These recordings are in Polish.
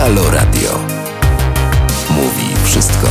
Halo Radio. Mówi wszystko.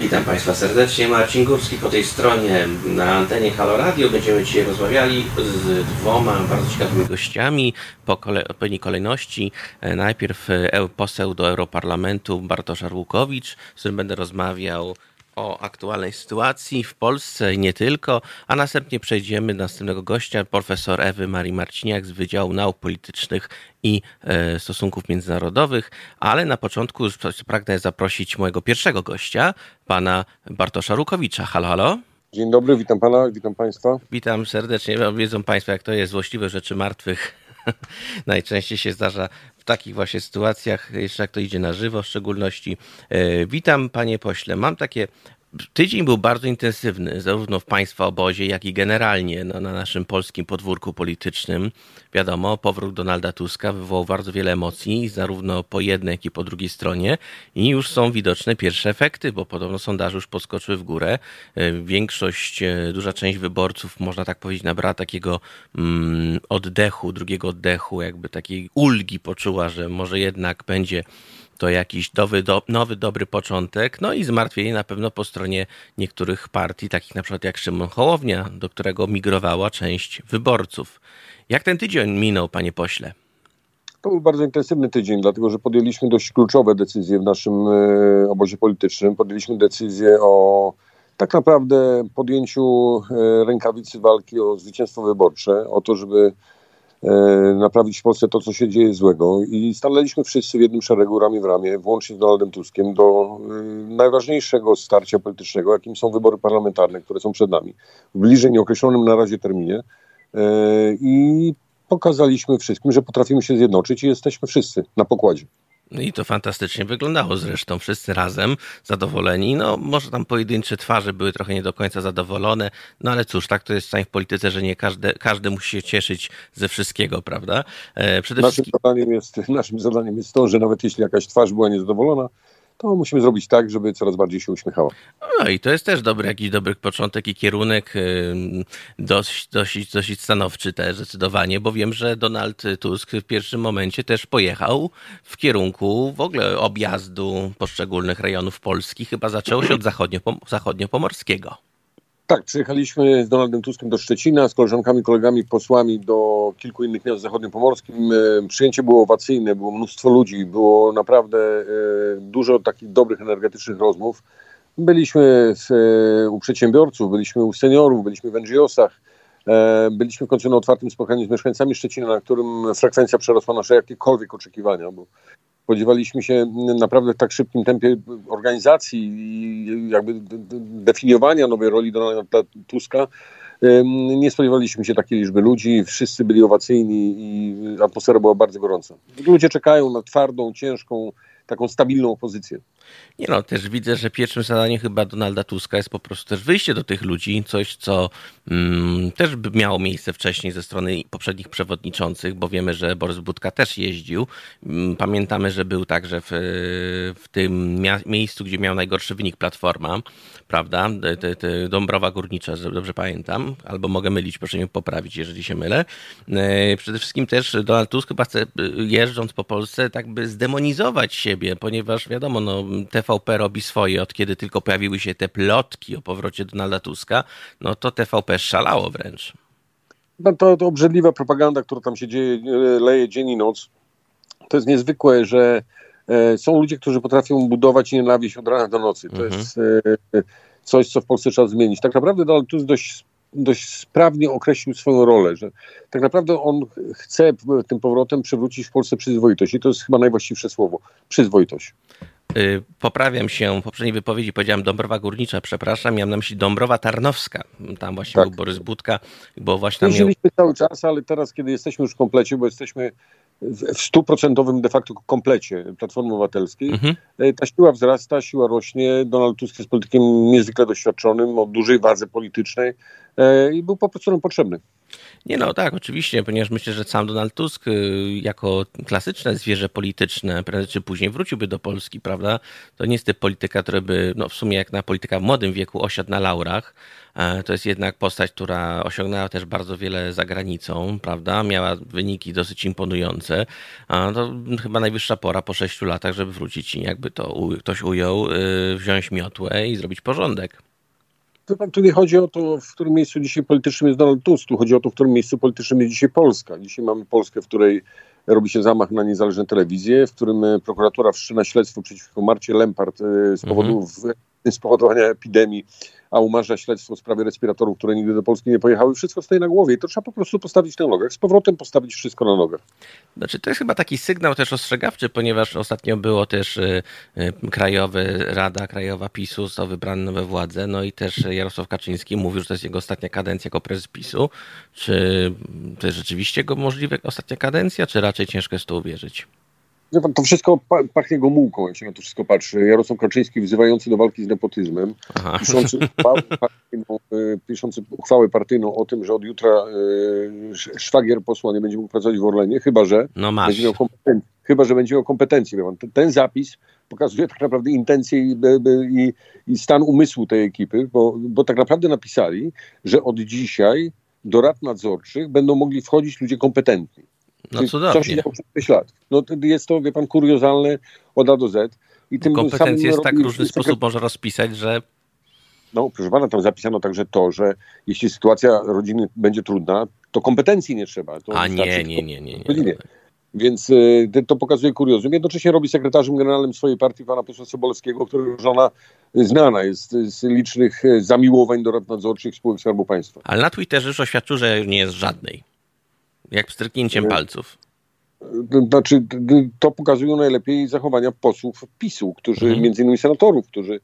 Witam Państwa serdecznie. Marcin Górski po tej stronie na antenie Halo Radio. Będziemy dzisiaj rozmawiali z dwoma bardzo ciekawymi gościami po odpowiedniej kolejności. E, Najpierw e, poseł do Europarlamentu Bartosz Arłukowicz, z którym będę rozmawiał o aktualnej sytuacji w Polsce i nie tylko, a następnie przejdziemy do następnego gościa, profesor Ewy Marii Marciniak z Wydziału Nauk Politycznych i e, Stosunków Międzynarodowych, ale na początku pragnę zaprosić mojego pierwszego gościa, pana Bartosza Rukowicza. Halo, halo. Dzień dobry, witam pana, witam państwa. Witam serdecznie. Wiedzą państwo, jak to jest złośliwe rzeczy martwych. Najczęściej się zdarza w takich właśnie sytuacjach, jeszcze jak to idzie na żywo w szczególności. E, Witam panie pośle. Mam takie Tydzień był bardzo intensywny, zarówno w Państwa obozie, jak i generalnie no, na naszym polskim podwórku politycznym. Wiadomo, powrót Donalda Tuska wywołał bardzo wiele emocji, zarówno po jednej, jak i po drugiej stronie, i już są widoczne pierwsze efekty, bo podobno sondaże już podskoczyły w górę. E, Większość, e, duża część wyborców, można tak powiedzieć, nabrała takiego mm, oddechu, drugiego oddechu, jakby takiej ulgi poczuła, że może jednak będzie to jakiś nowy, do, nowy, dobry początek. No i zmartwienie na pewno po stronie niektórych partii, takich na przykład jak Szymon Hołownia, do którego migrowała część wyborców. Jak ten tydzień minął, panie pośle? To był bardzo intensywny tydzień, dlatego że podjęliśmy dość kluczowe decyzje w naszym e, obozie politycznym. Podjęliśmy decyzję o tak naprawdę podjęciu e, rękawicy walki o zwycięstwo wyborcze, o to, żeby naprawić w Polsce to, co się dzieje złego. I stanęliśmy wszyscy w jednym szeregu, ramię w ramię, włącznie z Donaldem Tuskiem, do najważniejszego starcia politycznego, jakim są wybory parlamentarne, które są przed nami, w bliżej nieokreślonym na razie terminie. I pokazaliśmy wszystkim, że potrafimy się zjednoczyć i jesteśmy wszyscy na pokładzie. No i to fantastycznie wyglądało zresztą, wszyscy razem, zadowoleni. No, może tam pojedyncze twarze były trochę nie do końca zadowolone, no ale cóż, tak to jest w polityce, że nie każdy, każdy musi się cieszyć ze wszystkiego, prawda? E, przede naszym, wszystkim... zadaniem jest, naszym zadaniem jest to, że nawet jeśli jakaś twarz była niezadowolona, to musimy zrobić tak, żeby coraz bardziej się uśmiechała. No i to jest też dobry, jakiś dobry początek i kierunek dość, dość, dość stanowczy też zdecydowanie, bo wiem, że Donald Tusk w pierwszym momencie też pojechał w kierunku w ogóle objazdu poszczególnych rejonów Polski. Chyba zaczęło się od zachodnio, zachodniopomorskiego. Tak, przyjechaliśmy z Donaldem Tuskiem do Szczecina, z koleżankami, kolegami, posłami do kilku innych miast zachodniopomorskim. E, przyjęcie było owacyjne, było mnóstwo ludzi, było naprawdę e, dużo takich dobrych, energetycznych rozmów. Byliśmy e, u przedsiębiorców, byliśmy u seniorów, byliśmy w NGO-sach, byliśmy w końcu na otwartym spotkaniu z mieszkańcami Szczecina, na którym frekwencja przerosła nasze jakiekolwiek oczekiwania, bo spodziewaliśmy się naprawdę w tak szybkim tempie organizacji i jakby definiowania nowej roli Donalda Tuska. Nie spodziewaliśmy się takiej liczby ludzi, wszyscy byli owacyjni i atmosfera była bardzo gorąca. Ludzie czekają na twardą, ciężką, taką stabilną opozycję. Nie no, też widzę, że pierwszym zadaniem chyba Donalda Tuska jest po prostu też wyjście do tych ludzi, coś co mm, też by miało miejsce wcześniej ze strony poprzednich przewodniczących, bo wiemy, że Borys Budka też jeździł. Mm, pamiętamy, że był także w, w tym miejscu, gdzie miał najgorszy wynik Platforma, prawda? Te, te Dąbrowa Górnicza, że dobrze pamiętam, albo mogę mylić, proszę mnie poprawić, jeżeli się mylę. E, przede wszystkim też Donald Tusk chyba chce, jeżdżąc po Polsce, tak by zdemonizować siebie, ponieważ wiadomo, no TVP robi swoje, od kiedy tylko pojawiły się te plotki o powrocie Donalda Tuska, no to TVP szalało wręcz. No to, to obrzydliwa propaganda, która tam się dzieje, leje dzień i noc. To jest niezwykłe, że e, są ludzie, którzy potrafią budować nienawiść od rana do nocy. To mhm. jest e, coś, co w Polsce trzeba zmienić. Tak naprawdę Donald Tusk dość dość sprawnie określił swoją rolę, że tak naprawdę on chce tym powrotem przywrócić w Polsce przyzwoitość i to jest chyba najwłaściwsze słowo, przyzwoitość. Y, poprawiam się, w poprzedniej wypowiedzi powiedziałem Dąbrowa Górnicza, przepraszam, miałem na myśli Dąbrowa Tarnowska. Tam właśnie tak. był Borys Budka, bo właśnie miał... cały czas, ale teraz, kiedy jesteśmy już w komplecie, bo jesteśmy w stuprocentowym de facto komplecie Platformy Obywatelskiej, mhm. E, ta siła wzrasta, siła rośnie. Donald Tusk jest politykiem niezwykle doświadczonym, o dużej wadze politycznej e, i był po prostu nam potrzebny. Nie no, tak, oczywiście, ponieważ myślę, że sam Donald Tusk y, jako klasyczne zwierzę polityczne prędzej czy później wróciłby do Polski, prawda? To nie jest typ polityka, który by, no w sumie jak na polityka w młodym wieku osiadł na laurach. E, to jest jednak postać, która osiągnęła też bardzo wiele za granicą, prawda? Miała wyniki dosyć imponujące. To chyba najwyższa pora po sześciu latach, żeby wrócić i jakby to ktoś ujął, y, wziąć miotłę i zrobić porządek. Tu nie chodzi o to, w którym miejscu dzisiaj politycznym jest Donald Tusk, tu chodzi o to, w którym miejscu politycznym jest dzisiaj Polska. Dzisiaj mamy Polskę, w której robi się zamach na niezależne telewizje, w którym e, prokuratura wszczyna śledztwo przeciwko Marcie Lempart e, z powodu mhm. spowodowania epidemii a umarza śledztwo w sprawie respiratorów, które nigdy do Polski nie pojechały. Wszystko stoi na głowie i to trzeba po prostu postawić na nogach. Z powrotem postawić wszystko na nogach. Znaczy, to jest chyba taki sygnał też ostrzegawczy, ponieważ ostatnio było też y, y, Krajowy Rada Krajowa PiSu, został wybrany nowe władze, no i też Jarosław Kaczyński mówił, że to jest jego ostatnia kadencja jako prezes PiSu. Czy to jest rzeczywiście jego możliwe ostatnia kadencja, czy raczej ciężko jest to uwierzyć? Pan, to wszystko pachnie gomułką, jak się na to wszystko patrzy. Jarosław Kaczyński wzywający do walki z nepotyzmem, piszący uchwałę, partyjną, y, piszący uchwałę partyjną o tym, że od jutra y, szwagier posła nie będzie mógł pracować w Orlenie, chyba że, no będzie, miał kompetencje, chyba, że będzie miał kompetencje. Ten, ten zapis pokazuje tak naprawdę intencje i, i, i, stan umysłu tej ekipy, bo, bo tak naprawdę napisali, że od dzisiaj do rad nadzorczych będą mogli wchodzić ludzie kompetentni. No cudownie. Co się działo przez 6 lat. No jest to, wie pan, kuriozalne od A do Z. I tym Kompetencje jest tak różny sposób można rozpisać, że no, proszę pana, tam zapisano także to, że jeśli sytuacja rodziny będzie trudna, to kompetencji nie trzeba. To A nie, nie, nie, nie, nie. Więc y, to pokazuje kuriozum. Jednocześnie robi sekretarzem generalnym swojej partii pana posła Sobolskiego, którego żona znana jest z licznych y, zamiłowań do rad nadzorczych spółek Skarbu Państwa. Ale na Twitterze już oświadczył, że nie jest żadnej. Jak pstryknięciem no. palców. Znaczy, to pokazują najlepiej zachowania posłów PiSu, którzy, mhm. między innymi senatorów, którzy,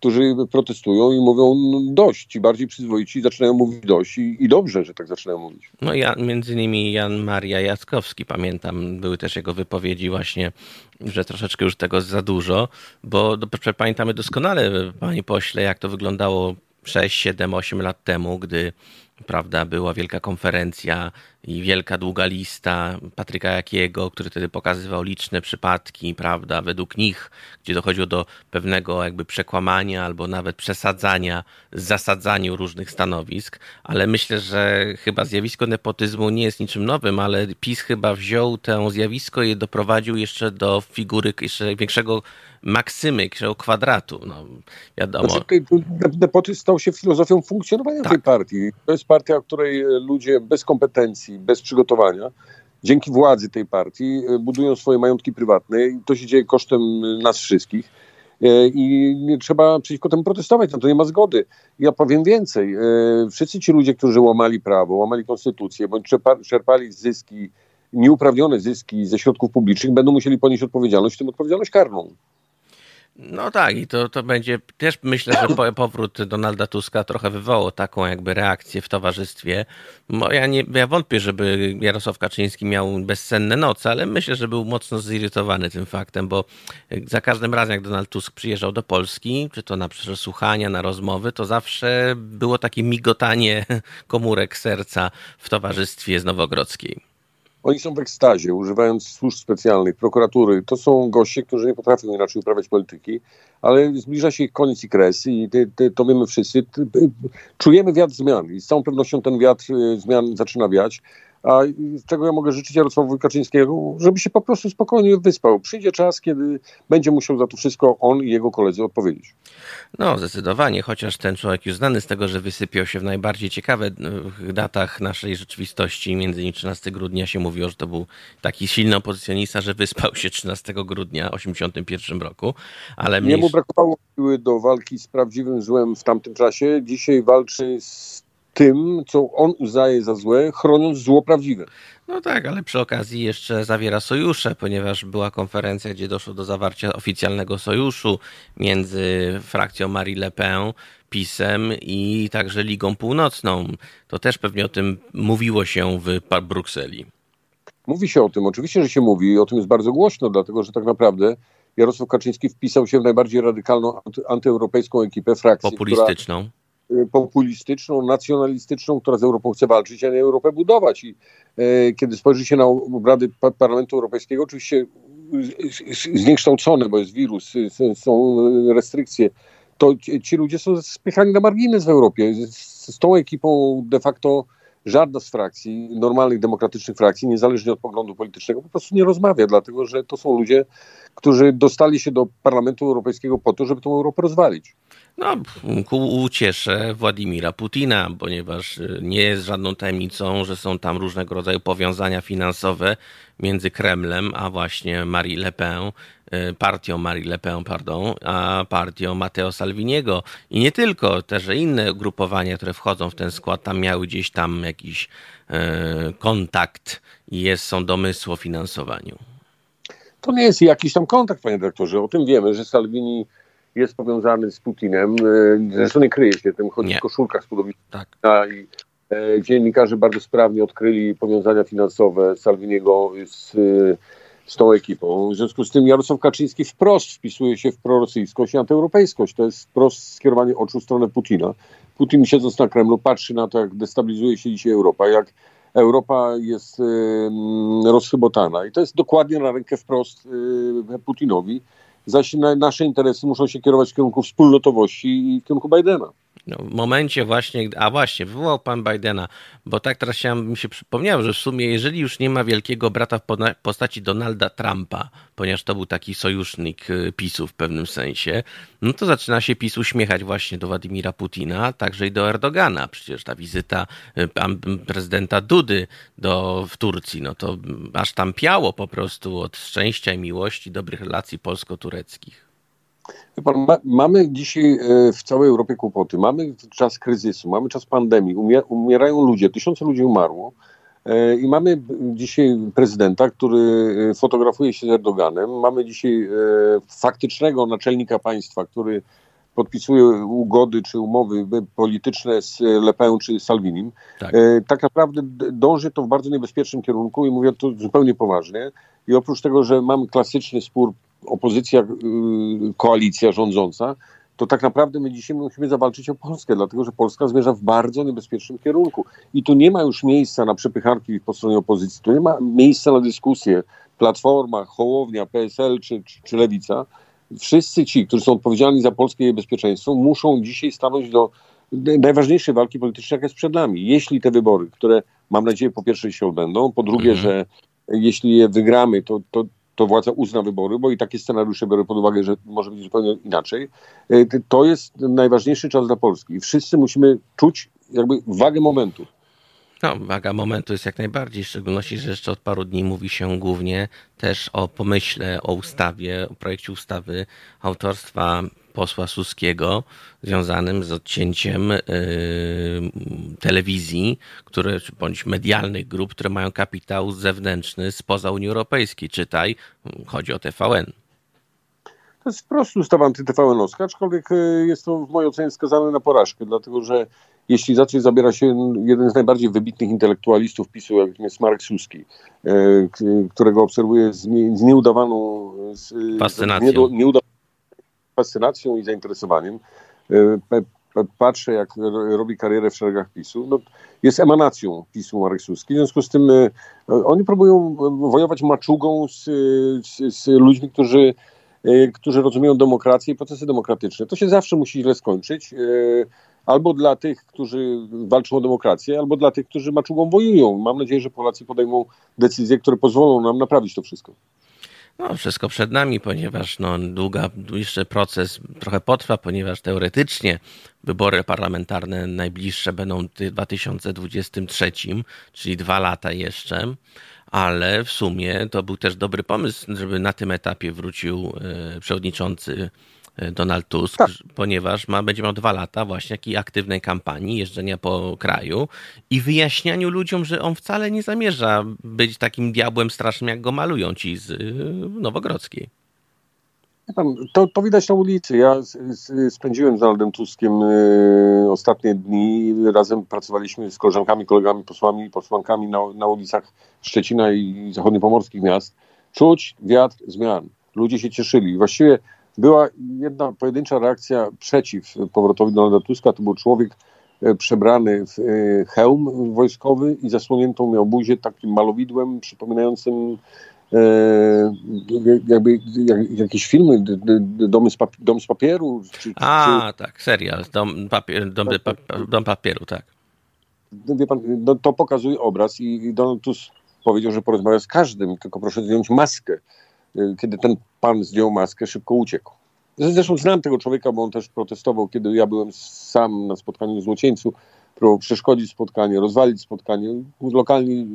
którzy protestują i mówią no, dość. Ci bardziej przyzwoici zaczynają mówić dość i, i dobrze, że tak zaczynają mówić. No ja, między innymi Jan Maria Jackowski, pamiętam, były też jego wypowiedzi właśnie, że troszeczkę już tego za dużo, bo do, pamiętamy doskonale, panie pośle, jak to wyglądało 6, 7, 8 lat temu, gdy prawda, była wielka konferencja i wielka długa lista Patryka Jakiego, który wtedy pokazywał liczne przypadki, prawda, według nich, gdzie dochodziło do pewnego jakby przekłamania albo nawet przesadzania, zasadzaniu różnych stanowisk, ale myślę, że chyba zjawisko nepotyzmu nie jest niczym nowym, ale PiS chyba wziął to zjawisko i doprowadził jeszcze do figury jeszcze większego maksymy, większego kwadratu, no wiadomo. Znaczy, nepotyzm stał się filozofią funkcjonowania tak. tej partii. To jest partia, w której ludzie bez kompetencji, bez przygotowania, dzięki władzy tej partii e, budują swoje majątki prywatne i to się dzieje kosztem e, nas wszystkich. E, I trzeba przeciwko temu protestować, na to nie ma zgody. Ja powiem więcej. Wszyscy ci ludzie, którzy łamali prawo, łamali konstytucję, bądź czerpali zyski, nieuprawnione zyski ze środków publicznych, będą musieli ponieść odpowiedzialność, w tym odpowiedzialność karną. No tak, i to, to będzie też myślę, że powrót Donalda Tuska trochę wywołał taką jakby reakcję w towarzystwie. Bo ja, nie, ja wątpię, żeby Jarosław Kaczyński miał bezsenne noce, ale myślę, że był mocno zirytowany tym faktem, bo za każdym razem, jak Donald Tusk przyjeżdżał do Polski, czy to na przesłuchania, na rozmowy, to zawsze było takie migotanie komórek serca w towarzystwie z Nowogrodzkiej. Oni są w ekstazie, używając służb specjalnych, prokuratury. To są goście, którzy nie potrafią inaczej uprawiać polityki, ale zbliża się koniec i kres i ty, to wiemy wszyscy. Czujemy wiatr zmian i z całą pewnością ten wiatr y, zmian zaczyna wiać. A czego ja mogę życzyć Jarosławowi Kaczyńskiego? Żeby się po prostu spokojnie wyspał. Przyjdzie czas, kiedy będzie musiał za to wszystko on i jego koledzy odpowiedzieć. No, zdecydowanie, chociaż ten człowiek już znany z tego, że wysypiał się w najbardziej ciekawych datach naszej rzeczywistości, między innymi 13 grudnia się mówiło, że to był taki silny opozycjonista, że wyspał się 13 grudnia 1981 roku, ale Nie mu brakowało siły do walki z prawdziwym złem w tamtym czasie. Dzisiaj walczy z tym, co on uznaje za złe, chroniąc zło prawdziwe. No tak, ale przy okazji jeszcze zawiera sojusze, ponieważ była konferencja, gdzie doszło do zawarcia oficjalnego sojuszu między frakcją Marie Le Pen, PiSem i także Ligą Północną. To też pewnie o tym mówiło się w Brukseli. Mówi się o tym, oczywiście, że się mówi i o tym jest bardzo głośno, dlatego że tak naprawdę Jarosław Kaczyński wpisał się w najbardziej radykalną antyeuropejską ekipę frakcji. Populistyczną. Która populistyczną, nacjonalistyczną, która z Europą chce walczyć, a nie Europę budować. I kiedy spojrzy się na obrady Parlamentu Europejskiego, oczywiście zniekształcone, bo jest wirus, są restrykcje, to ci ludzie są spychani na margines w Europie. Z tą ekipą de facto żadna z frakcji, normalnych demokratycznych frakcji, niezależnie od poglądu politycznego, po prostu nie rozmawia, dlatego że to są ludzie, którzy dostali się do Parlamentu Europejskiego po to, żeby tę Europę rozwalić. No, ku Władimira Putina, ponieważ y, nie jest żadną tajemnicą, że są tam różnego rodzaju powiązania finansowe między Kremlem a właśnie Marie Le Pen, partią Marie Le Pen, pardon, a partią Matteo Salviniego. I nie tylko, też inne grupowania, które wchodzą w ten skład, tam miały gdzieś tam jakiś y, kontakt i jest, są domysły o finansowaniu. To nie jest jakiś tam kontakt, panie dyrektorze. O tym wiemy, że Salvini jest powiązany z Putinem. E, zresztą nie kryje się tym, chodzi nie. w koszulkach z tak. i e, dziennikarze bardzo sprawnie odkryli powiązania finansowe Salviniego z, z tą ekipą. W związku z tym Jarosław Kaczyński wprost wpisuje się w prorosyjskość i antyeuropejskość. To jest wprost skierowanie oczu w stronę Putina. Putin siedząc na Kremlu patrzy na to, jak destabilizuje się dzisiaj Europa, jak Europa jest rozchybotana. I to jest dokładnie na rękę wprost y, Putinowi zaś nasze interesy muszą się kierować w kierunku wspólnotowości i w kierunku Bidena. No, w momencie właśnie, a właśnie, wywołał pan Bidena, bo tak teraz chciałem, mi się przypomniało, że w sumie jeżeli już nie ma wielkiego brata w postaci Donalda Trumpa, ponieważ to był taki sojusznik y, PiSu w pewnym sensie, no to zaczyna się PiS uśmiechać właśnie do Władimira Putina, także i do Erdogana. Przecież ta wizyta y, prezydenta Dudy do, w Turcji, no to aż tam piało po prostu od szczęścia i miłości, dobrych relacji polsko-tureckich. Pan, ma, mamy dzisiaj e, w całej Europie kłopoty. Mamy czas kryzysu, mamy czas pandemii, umier umierają ludzie, tysiące ludzi umarło. E, I mamy dzisiaj prezydenta, który e, fotografuje się z Erdoganem. Mamy dzisiaj faktycznego naczelnika państwa, który podpisuje ugody czy umowy polityczne z Le Pen czy Salvinim. Tak. tak naprawdę dąży to w bardzo niebezpiecznym kierunku i mówię to zupełnie poważnie. I oprócz tego, że mamy klasyczny spór opozycja, y, koalicja rządząca, to tak naprawdę my dzisiaj musimy zawalczyć o Polskę, dlatego że Polska zmierza w bardzo niebezpiecznym kierunku. I tu nie ma już miejsca na przepychanki po stronie opozycji, tu nie ma miejsca na dyskusję. Platforma, Hołownia, PSL czy, czy, czy Lewica, wszyscy ci, którzy są odpowiedzialni za polskie bezpieczeństwo, muszą dzisiaj stanąć do najważniejszej walki politycznej, jaka jest przed nami. Jeśli te wybory, które mam nadzieję po pierwsze się odbędą, po drugie, mhm. że jeśli je wygramy, to, to, to władza uzna wybory, bo i takie scenariusze biorę pod uwagę, że może być zupełnie inaczej. E, to jest najważniejszy czas dla Polski. Wszyscy musimy czuć jakby wagę momentu. No, waga momentu jest jak najbardziej, w szczególności, że jeszcze od paru dni mówi się głównie też o pomyśle, o ustawie, o projekcie ustawy autorstwa posła Suskiego związanym z odcięciem yy, telewizji, które, bądź medialnych grup, które mają kapitał zewnętrzny spoza Unii Europejskiej. Czytaj, chodzi o TVN. To jest wprost ustawa antyTVN-owska, aczkolwiek y, jest to w mojej ocenie skazane na porażkę, dlatego że jeśli zacznie zabiera się jeden z najbardziej wybitnych intelektualistów PiSu, jakim jest Marek Suski, y, którego obserwuję z, nie, z nieudawaną z, fascynacją. Z nieudawaną fascynacją i zainteresowaniem. E, patrzę, jak robi karierę w szeregach PiSu. No, jest emanacją PiSu Marek Suski. W związku z tym e, oni próbują wojować maczugą z, z, z ludźmi, którzy, e, którzy rozumieją demokrację i procesy demokratyczne. To się zawsze musi źle skończyć. Albo dla tych, którzy walczą o demokrację, albo dla tych, którzy maczugą wojują. Mam nadzieję, że Polacy podejmą decyzje, które pozwolą nam naprawić to wszystko. No, wszystko przed nami, ponieważ no, długa, jeszcze proces trochę potrwa, ponieważ teoretycznie wybory parlamentarne najbliższe będą w 2023, czyli dwa lata jeszcze, ale w sumie to był też dobry pomysł, żeby na tym etapie wrócił e, przewodniczący Donald Tusk, tak. ponieważ ma, będzie miał dwa lata właśnie takiej aktywnej kampanii, jeżdżenia po kraju i wyjaśnianiu ludziom, że on wcale nie zamierza być takim diabłem strasznym, jak go malują ci z y, Nowogrodzkiej. To, to widać na ulicy. Ja spędziłem z Donaldem Tuskiem y, ostatnie dni. Razem pracowaliśmy z koleżankami, kolegami, posłami, posłankami na, na ulicach Szczecina i zachodniopomorskich miast. Czuć wiatr zmian. Ludzie się cieszyli. Właściwie była jedna pojedyncza reakcja przeciw powrotowi Donalda Tuska. To był człowiek e, przebrany w e, hełm wojskowy i zasłoniętą miał buzię takim malowidłem przypominającym e, jakby jak, jakieś filmy, Domy z papi- Dom z papieru. Czy, A, czy... tak, serial, Dom, papier, dom, tak. dom papieru, tak. No, wie pan, no, to pokazuje obraz i, i Donald Tusk powiedział, że porozmawia z każdym, tylko proszę zdjąć maskę. Kiedy ten pan zdjął maskę, szybko uciekł. Zresztą znam tego człowieka, bo on też protestował, kiedy ja byłem sam na spotkaniu w Złocieńcu, próbował przeszkodzić spotkanie, rozwalić spotkanie. Lokalni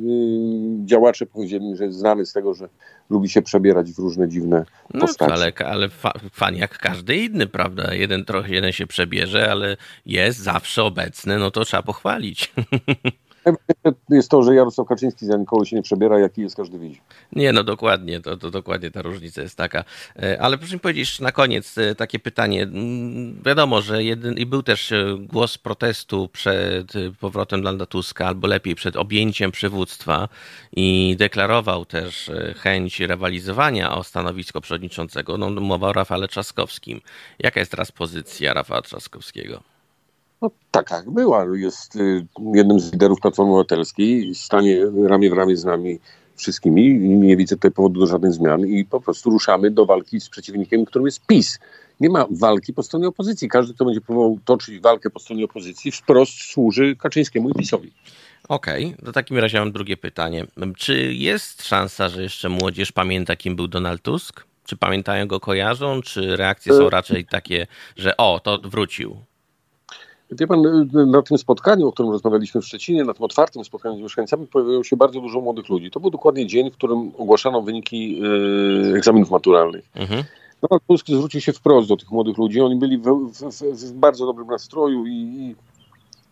y, działacze powiedzieli, że znany z tego, że lubi się przebierać w różne dziwne no, postacie. Ale, ale fa, fan jak każdy inny, prawda? Jeden trochę jeden się przebierze, ale jest zawsze obecny, no to trzeba pochwalić. jest to, że Jarosław Kaczyński za nikogo się nie przebiera, jaki jest, każdy widzi. Nie, no dokładnie, to, to dokładnie ta różnica jest taka. E, ale proszę mi powiedzieć na koniec e, takie pytanie. Mm, wiadomo, że jeden, i był też e, głos protestu przed powrotem Landa Tuska, albo lepiej przed objęciem przywództwa i deklarował też chęć rywalizowania o stanowisko przewodniczącego. No, mowa o Rafale Trzaskowskim. Jaka jest teraz pozycja Rafała Trzaskowskiego? No, taka była. Jest y, jednym z liderów Platformy Obywatelskiej, stanie ramię w ramię z nami wszystkimi i nie widzę tutaj powodu do żadnych zmian i po prostu ruszamy do walki z przeciwnikiem, którym jest PiS. Nie ma walki po stronie opozycji. Każdy, kto będzie próbował toczyć walkę po stronie opozycji, wprost służy Kaczyńskiemu i PiSowi. Okej, okay, to w takim razie mam drugie pytanie. Czy jest szansa, że jeszcze młodzież pamięta, kim był Donald Tusk? Czy pamiętają go, kojarzą? Czy reakcje są e, raczej takie, że o, to wrócił? Wie pan, na tym spotkaniu, o którym rozmawialiśmy w Szczecinie, na tym otwartym spotkaniu z mieszkańcami, pojawiło się bardzo dużo młodych ludzi. To był dokładnie dzień, w którym ogłaszano wyniki e, egzaminów maturalnych. Mhm. Donald Tusk zwrócił się wprost do tych młodych ludzi. Oni byli w, w, w bardzo dobrym nastroju i,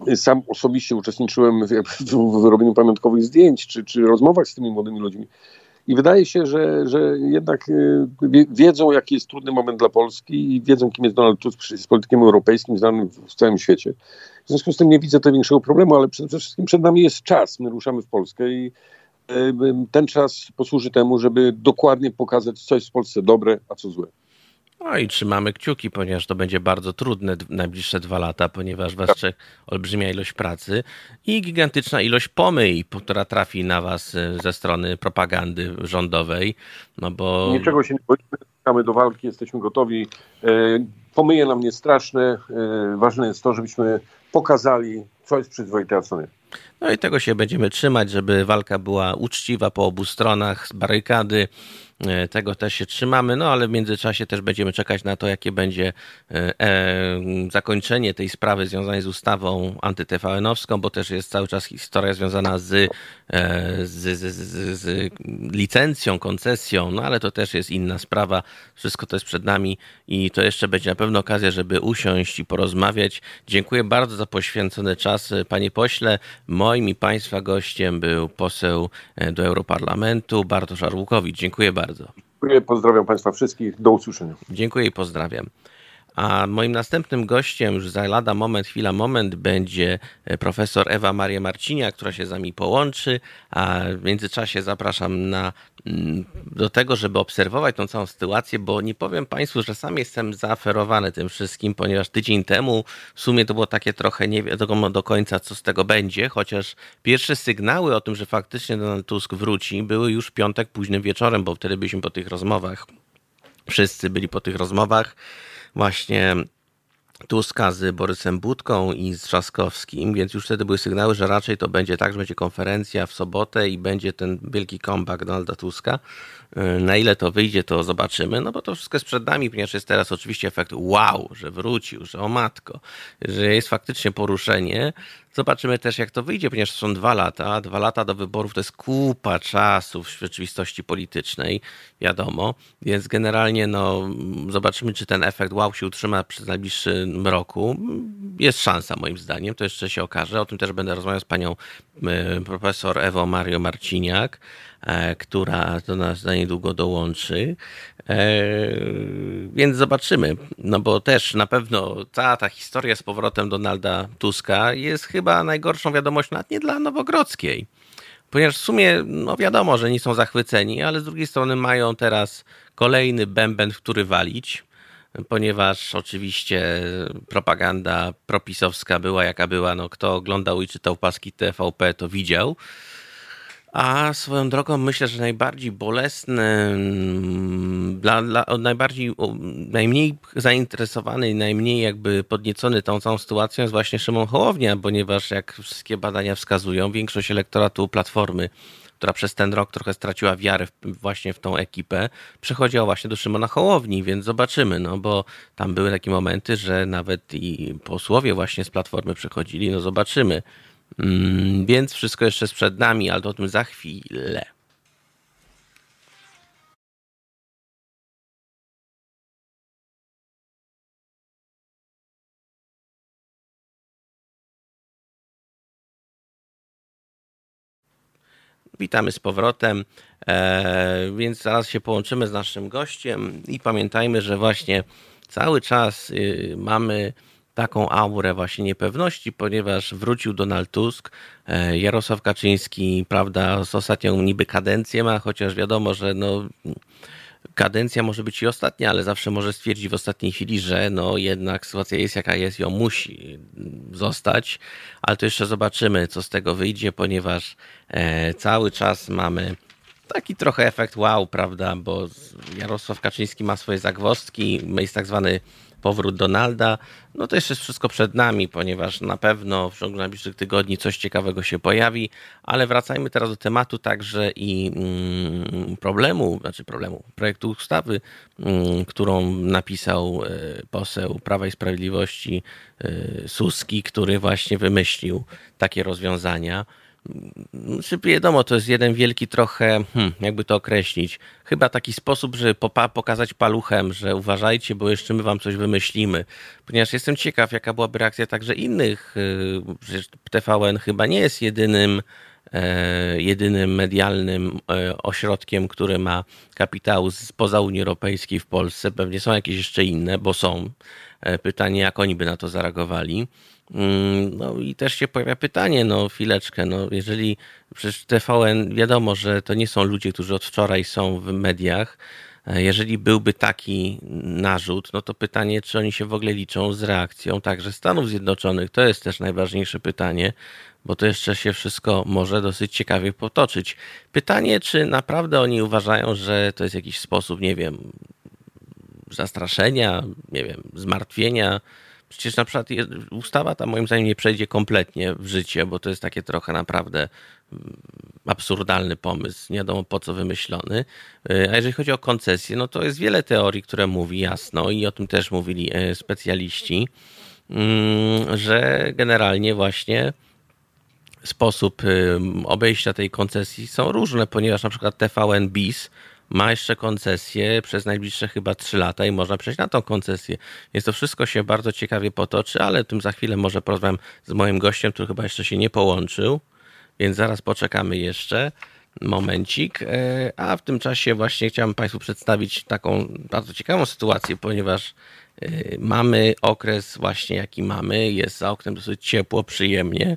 i, sam osobiście uczestniczyłem w, w wyrobieniu pamiątkowych zdjęć czy, czy rozmowach z tymi młodymi ludźmi. I wydaje się, że, że jednak y, wiedzą, jaki jest trudny moment dla Polski i wiedzą, kim jest Donald Tusk, jest politykiem europejskim, znanym w całym świecie. W związku z tym nie widzę tutaj większego problemu, ale przede wszystkim przed nami jest czas. My ruszamy w Polskę i y, ten czas posłuży temu, żeby dokładnie pokazać, co jest w Polsce dobre, a co złe. No i trzymamy kciuki, ponieważ to będzie bardzo trudne najbliższe dwa lata, ponieważ was czeka olbrzymia ilość pracy i gigantyczna ilość pomyj, która trafi na was e, ze strony propagandy rządowej. No bo... Niczego się nie boimy, czekamy do walki, jesteśmy gotowi. E, pomyje nam nie straszne. E, ważne jest to, żebyśmy pokazali, co jest przyzwoite, a co nie. No i tego się będziemy trzymać, żeby walka była uczciwa po obu stronach, z barykady tego też się trzymamy, no ale w międzyczasie też będziemy czekać na to, jakie będzie e, e, zakończenie tej sprawy związanej z ustawą antyTVN-owską, bo też jest cały czas historia związana z, z, z, z, z licencją, koncesją, no ale to też jest inna sprawa. Wszystko to jest przed nami i to jeszcze będzie na pewno okazja, żeby usiąść i porozmawiać. Dziękuję bardzo za poświęcony czas, panie pośle. Moim i państwa gościem był poseł do Europarlamentu Bartosz Arłukowicz. Dziękuję bardzo bardzo. Dziękuję, pozdrawiam Państwa wszystkich. Do usłyszenia. Dziękuję i pozdrawiam. A moim następnym gościem już za lada moment, chwila moment będzie e, profesor Ewa Maria Marcinia, która się z nami połączy, a w międzyczasie zapraszam na, mm, do tego, żeby obserwować tą całą sytuację, bo nie powiem Państwu, że sam jestem zaaferowany tym wszystkim, ponieważ tydzień temu w sumie to było takie trochę nie wiadomo do końca, co z tego będzie, chociaż pierwsze sygnały o tym, że faktycznie Donald Tusk wróci, były już piątek późnym wieczorem, bo wtedy byliśmy po tych rozmowach. Wszyscy byli po tych rozmowach właśnie Tuska z Borysem Budką i z Trzaskowskim, więc już wtedy były sygnały, że raczej to będzie tak, że będzie konferencja w sobotę i będzie ten wielki comeback Donalda Tuska. Y, na ile to wyjdzie, to zobaczymy, no bo to wszystko jest przed nami, ponieważ jest teraz oczywiście efekt wow, że wrócił, że o matko, że jest faktycznie poruszenie, Zobaczymy też, jak to wyjdzie, ponieważ są dwa lata. Dwa lata do wyborów to jest kupa czasu w rzeczywistości politycznej, wiadomo. Więc generalnie no, zobaczymy, czy ten efekt wow się utrzyma przez najbliższy roku. Jest szansa, moim zdaniem, to jeszcze się okaże. O tym też będę rozmawiał z panią e, profesor Ewo Mario Marciniak, e, która do nas za niedługo dołączy. E, więc zobaczymy, no bo też na pewno cała ta historia z powrotem Donalda Tuska jest chyba najgorszą wiadomością, nawet nie dla Nowogrodzkiej. Ponieważ w sumie, no wiadomo, że nie są zachwyceni, ale z drugiej strony mają teraz kolejny bęben, w który walić. ponieważ oczywiście propaganda propisowska była jaka była. No, kto oglądał i czytał paski TVP, to widział. A swoją drogą myślę, że najbardziej bolesny, mm, dla, dla, najbardziej, najmniej zainteresowany i najmniej jakby podniecony tą całą sytuacją jest właśnie Szymon Hołownia, ponieważ jak wszystkie badania wskazują, większość elektoratu Platformy która przez ten rok trochę straciła wiarę w, właśnie w tą ekipę, przechodziła właśnie do Szymona Hołowni, więc zobaczymy, no bo tam były takie momenty, że nawet i posłowie właśnie z Platformy przechodzili, no zobaczymy. Mm, więc wszystko jeszcze przed nami, ale to o tym za chwilę. Witamy z powrotem, e, więc zaraz się połączymy z naszym gościem i pamiętajmy, że właśnie cały czas y, mamy taką aurę właśnie niepewności, ponieważ wrócił Donald Tusk, e, Jarosław Kaczyński, prawda, z ostatnią niby kadencję ma, chociaż wiadomo, że no kadencja może być i ostatnia, ale zawsze może stwierdzić w ostatniej chwili, że no jednak sytuacja jest jaka jest i on musi zostać, ale to jeszcze zobaczymy, co z tego wyjdzie, ponieważ e, cały czas mamy taki trochę efekt wow, prawda, bo Jarosław Kaczyński ma swoje zagwozdki, jest tak zwany powrót Donalda, no to jeszcze jest wszystko przed nami, ponieważ na pewno w ciągu najbliższych tygodni coś ciekawego się pojawi, ale wracajmy teraz do tematu także i mm, problemu, znaczy problemu, projektu ustawy, mm, którą napisał e, poseł Prawa i Sprawiedliwości e, Suski, który właśnie wymyślił takie rozwiązania. Czy wiadomo, to jest jeden wielki trochę, hmm, jakby to określić, chyba taki sposób, żeby pokazać paluchem, że uważajcie, bo jeszcze my wam coś wymyślimy. Ponieważ jestem ciekaw, jaka byłaby reakcja także innych. Y, przecież TVN chyba nie jest jedynym, e, jedynym medialnym e, ośrodkiem, który ma kapitał spoza Unii Europejskiej w Polsce. Pewnie są jakieś jeszcze inne, bo są. E, pytanie, jak oni by na to zareagowali. Mm, no i też się pojawia pytanie, no chwileczkę, no jeżeli przecież TVN wiadomo, że to nie są ludzie, którzy od wczoraj są w mediach. E, jeżeli byłby taki narzut, no to pytanie, czy oni się w ogóle liczą z reakcją także Stanów Zjednoczonych. To jest też najważniejsze pytanie, bo to jeszcze się wszystko może dosyć ciekawie potoczyć. Pytanie, czy naprawdę oni uważają, że to jest jakiś sposób, nie wiem, zastraszenia, nie wiem, zmartwienia Przecież na przykład ustawa ta moim zdaniem nie przejdzie kompletnie w życie, bo to jest takie trochę naprawdę mm, absurdalny pomysł, nie wiadomo po co wymyślony. Y, a jeżeli chodzi o koncesję, no to jest wiele teorii, które mówi jasno i o tym też mówili e, specjaliści, mm, że generalnie właśnie sposób obejścia tej koncesji są różne, ponieważ na przykład TVN BIS ma jeszcze koncesję przez najbliższe chyba 3 lata i można przejść na tą koncesję. Więc to wszystko się bardzo ciekawie potoczy, ale tym za chwilę może porozmawiam z moim gościem, który chyba jeszcze się nie połączył, więc zaraz poczekamy jeszcze momencik. E, a w tym czasie właśnie chciałem Państwu przedstawić taką bardzo ciekawą sytuację, ponieważ e, mamy okres właśnie jaki mamy, jest za oknem dosyć ciepło, przyjemnie.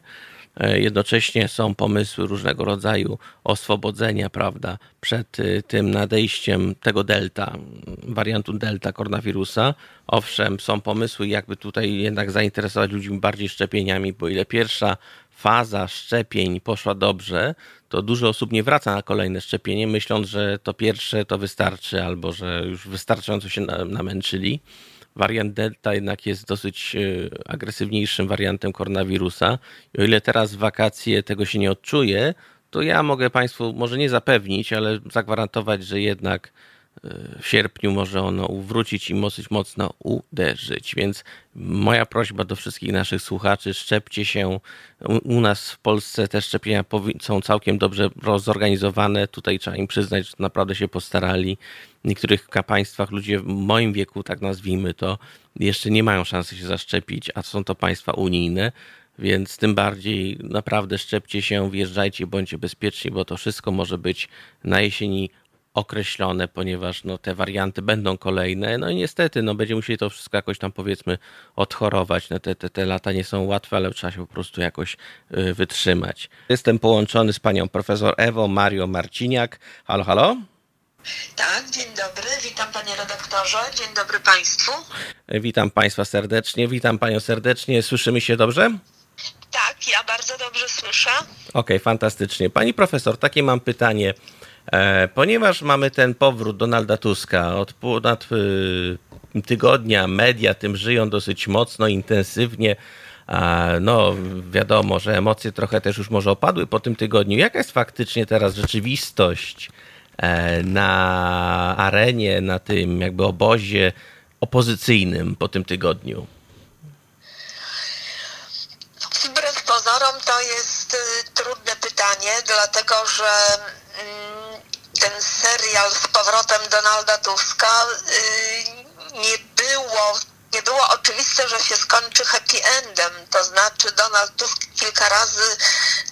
E, jednocześnie są pomysły różnego rodzaju oswobodzenia, prawda, przed e, tym nadejściem tego delta, wariantu delta koronawirusa. Owszem, są pomysły, jakby tutaj jednak zainteresować ludzi bardziej szczepieniami, bo ile pierwsza faza szczepień poszła dobrze, to dużo osób nie wraca na kolejne szczepienie, myśląc, że to pierwsze to wystarczy, albo że już wystarczająco się namęczyli. Wariant Delta jednak jest dosyć e, agresywniejszym wariantem koronawirusa. I o ile teraz w wakacje tego się nie odczuje, to ja mogę Państwu może nie zapewnić, ale zagwarantować, że jednak w sierpniu może ono wrócić i dosyć mocno uderzyć. Więc moja prośba do wszystkich naszych słuchaczy, szczepcie się. U, nas w Polsce te szczepienia są całkiem dobrze zorganizowane. Tutaj trzeba im przyznać, że naprawdę się postarali. Niektórych państwach ludzie w moim wieku, tak nazwijmy to, jeszcze nie mają szansy się zaszczepić, a są to państwa unijne. Więc tym bardziej naprawdę szczepcie się, wjeżdżajcie, bądźcie bezpieczni, bo to wszystko może być na jesieni określone, ponieważ no, te warianty będą kolejne. No i niestety no, będziemy musieli to wszystko jakoś tam powiedzmy odchorować. No, te, te, te lata nie są łatwe, ale trzeba się po prostu jakoś y, wytrzymać. Jestem połączony z panią profesor Ewą Mario Marciniak. Halo, halo? Tak, dzień dobry, witam panie redaktorze, dzień dobry państwu. Witam państwa serdecznie, witam panią serdecznie. Słyszymy się dobrze? Tak, ja bardzo dobrze słyszę. Okej, okay, fantastycznie. Pani profesor, takie mam pytanie. E, ponieważ mamy ten powrót Donalda Tuska od ponad e, tygodnia, media tym żyją dosyć mocno, intensywnie. No, wiadomo, że emocje trochę też już może opadły po tym tygodniu. Jaka jest faktycznie teraz rzeczywistość na arenie, na tym jakby obozie opozycyjnym po tym tygodniu? Wbrew pozorom to jest y, trudne pytanie, dlatego że mm, ten serial z powrotem Donalda Tuska y, nie było nie było oczywiste, że się skończy happy endem. To znaczy Donald Tusk kilka razy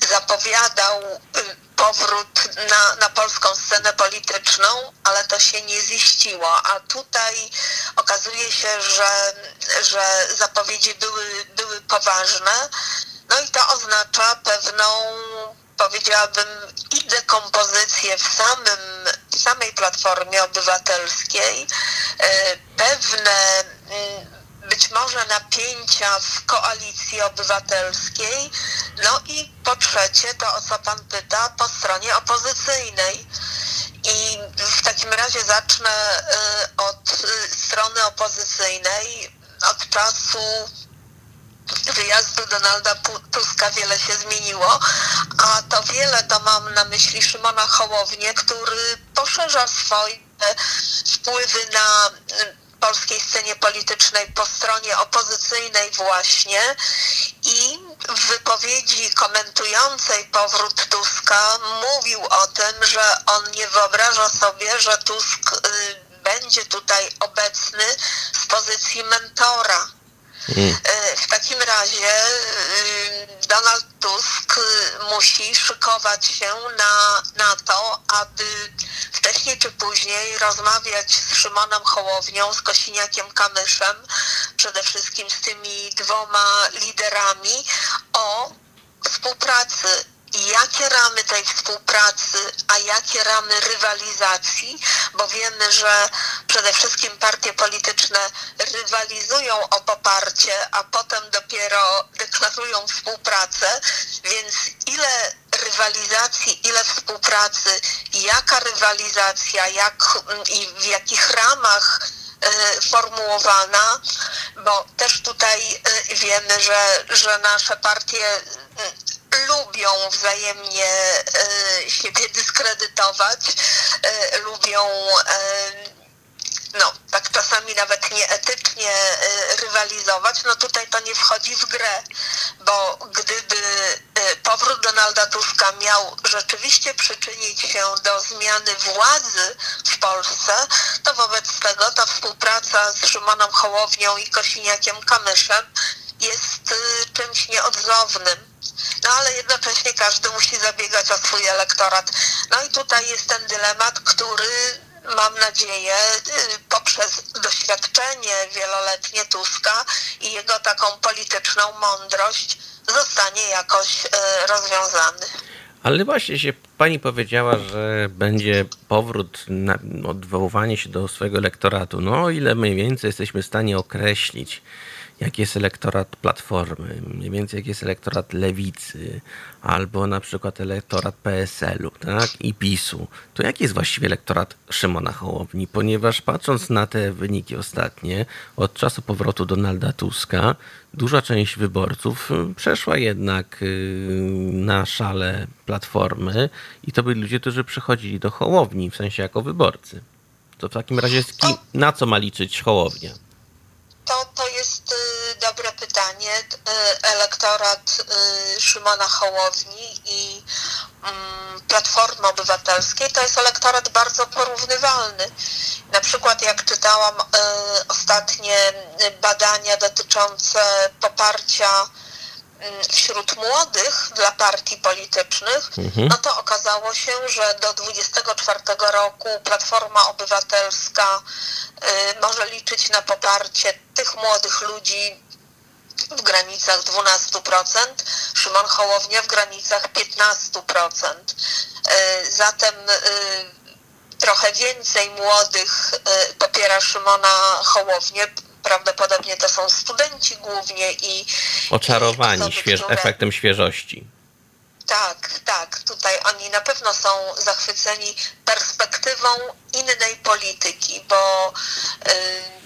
zapowiadał y, powrót na, na polską scenę polityczną, ale to się nie ziściło. A tutaj okazuje się, że, że zapowiedzi były, były poważne. No i to oznacza pewną, powiedziałabym, i dekompozycję w samym, w samej Platformie Obywatelskiej, y, pewne być może napięcia w koalicji obywatelskiej. No i po trzecie, to o co pan pyta, po stronie opozycyjnej. I w takim razie zacznę y, od y, strony opozycyjnej. Od czasu wyjazdu Donalda Tuska wiele się zmieniło, a to wiele to mam na myśli Szymona Hołownię, który poszerza swoje wpływy na polskiej scenie politycznej po stronie opozycyjnej właśnie i w wypowiedzi komentującej powrót Tuska mówił o tym, że on nie wyobraża sobie, że Tusk y, będzie tutaj obecny z pozycji mentora Mm. E, w takim razie y, Donald Tusk musi szykować się na, na to, aby wcześniej czy później rozmawiać z Szymonem Hołownią, z Kosiniakiem Kamyszem, przede wszystkim z tymi dwoma liderami o współpracy jakie ramy tej współpracy, a jakie ramy rywalizacji, bo wiemy, że przede wszystkim partie polityczne rywalizują o poparcie, a potem dopiero deklarują współpracę, więc ile rywalizacji, ile współpracy, jaka rywalizacja, jak i w jakich ramach e, formułowana, bo też tutaj e, wiemy, że, że nasze partie lubią wzajemnie e, siebie dyskredytować, e, lubią e, no, tak czasami nawet nieetycznie rywalizować, no tutaj to nie wchodzi w grę, bo gdyby powrót Donalda Tuska miał rzeczywiście przyczynić się do zmiany władzy w Polsce, to wobec tego ta współpraca z Szymonem Hołownią i Kosiniakiem Kamyszem jest czymś nieodzownym no ale jednocześnie każdy musi zabiegać o swój elektorat. No i tutaj jest ten dylemat, który mam nadzieję y, poprzez doświadczenie wieloletnie Tuska i jego taką polityczną mądrość zostanie jakoś y, rozwiązany. Ale właśnie się pani powiedziała, że będzie powrót, na, odwoływanie się do swojego elektoratu. No ile mniej więcej jesteśmy w stanie określić, jaki jest elektorat Platformy, mniej więcej jaki jest elektorat Lewicy, albo na przykład elektorat PSL-u tak? i PiSu, to jaki jest właściwie elektorat Szymona Hołowni? Ponieważ patrząc na te wyniki ostatnie, od czasu powrotu Donalda Tuska, duża część wyborców y, przeszła jednak y, na szale Platformy i to byli ludzie, którzy przychodzili do Hołowni, w sensie jako wyborcy. To w takim razie na co ma liczyć Hołownia? Elektorat y, Szymona Hołowni i mm, Platformy Obywatelskiej to jest elektorat bardzo porównywalny. Na przykład jak czytałam ostatnie badania dotyczące poparcia Mm, wśród młodych dla partii politycznych, mhm. no to okazało się, że do 24 roku Platforma Obywatelska y, może liczyć na poparcie tych młodych ludzi w granicach 12%, Szymon Hołownia w granicach 15%. Y, zatem y, trochę więcej młodych popiera Szymona Hołownię. Prawdopodobnie to są studenci głównie i. Oczarowani i osoby, które... efektem świeżości. Tak, tak. Tutaj oni na pewno są zachwyceni perspektywą innej polityki, bo. Yy,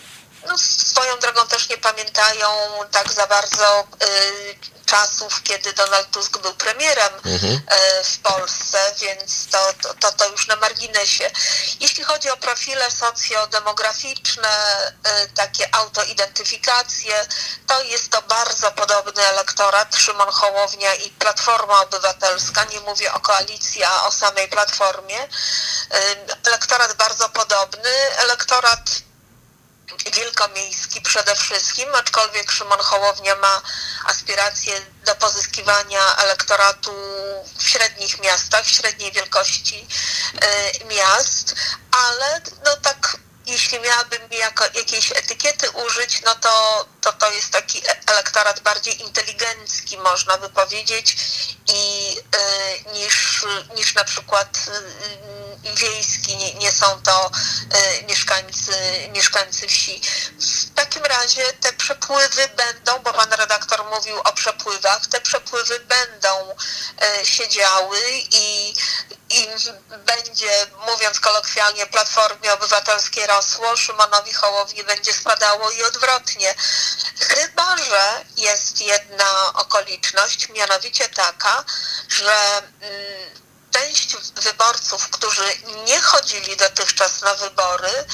no, swoją drogą też nie pamiętają tak za bardzo y, czasów, kiedy Donald Tusk był premierem mhm. E, w Polsce, więc to, to, to już na marginesie. Jeśli chodzi o profile socjodemograficzne, e, takie autoidentyfikacje, to jest to bardzo podobny elektorat Szymon Hołownia i Platforma Obywatelska. Nie mówię o koalicji, a o samej Platformie. E, elektorat bardzo podobny. Elektorat przede wszystkim, aczkolwiek Szymon Hołownia ma aspiracje do pozyskiwania elektoratu w średnich miastach, w średniej wielkości y, miast, ale no tak jeśli miałabym jako jakiejś etykiety użyć, no to, to to jest taki elektorat bardziej inteligencki, można by powiedzieć, i y, niż, niż na przykład y, wiejski, nie, nie są to y, mieszkańcy, mieszkańcy wsi. W takim razie te przepływy będą, bo pan redaktor mówił o przepływach, te przepływy będą się działy i, i będzie, mówiąc kolokwialnie, Platformie Obywatelskiej rosło, Szymonowi Hołowni będzie spadało i odwrotnie. Chyba, że jest jedna okoliczność, mianowicie taka, że mm, część wyborców, którzy nie chodzili dotychczas na wybory,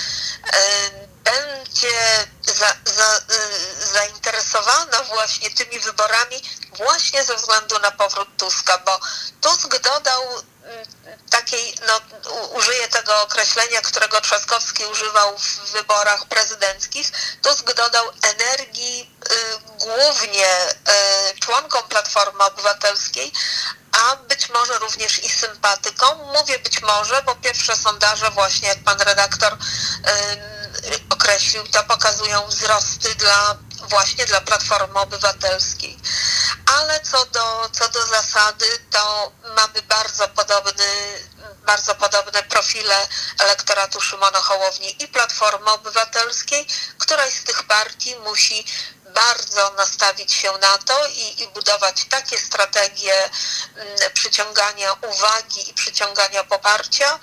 będzie za, za, y, zainteresowana właśnie tymi wyborami właśnie ze względu na powrót Tuska, bo Tusk dodał takiej, no, użyję tego określenia, którego Trzaskowski używał w wyborach prezydenckich, Tusk dodał energii y, głównie y, członkom Platformy Obywatelskiej, a być może również i sympatykom. Mówię być może, bo pierwsze sondaże właśnie, jak pan redaktor y, określił, to pokazują wzrosty dla właśnie dla Platformy Obywatelskiej. Ale co do, co do zasady, to mamy bardzo podobny, bardzo podobne profile elektoratu Szymona Hołowni i Platformy Obywatelskiej. Któraś z tych partii musi bardzo nastawić się na to i, i, budować takie strategie mm, przyciągania uwagi i przyciągania poparcia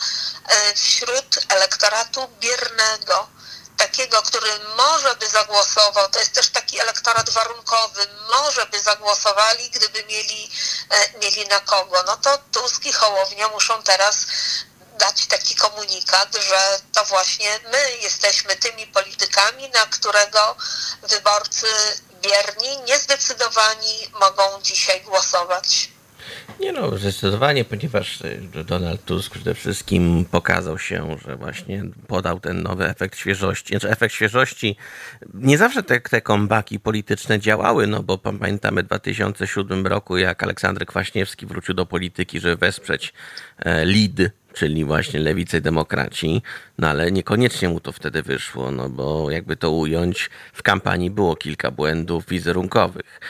e, wśród elektoratu biernego takiego, który może by zagłosował, to jest też taki elektorat warunkowy, może by zagłosowali, gdyby mieli, e, mieli na kogo. No to Tusk i Hołownia muszą teraz dać taki komunikat, że to właśnie my jesteśmy tymi politykami, na którego wyborcy bierni, niezdecydowani mogą dzisiaj głosować. Nie no, zdecydowanie, ponieważ e, Donald Tusk przede wszystkim pokazał się, że właśnie podał ten nowy efekt świeżości. Znaczy efekt świeżości, nie zawsze te, te kombaki polityczne działały, no bo pamiętamy w 2007 roku, jak Aleksander Kwaśniewski wrócił do polityki, żeby wesprzeć e, LID, czyli właśnie lewicy demokraci, no ale niekoniecznie mu to wtedy wyszło, no bo jakby to ująć, w kampanii było kilka błędów wizerunkowych.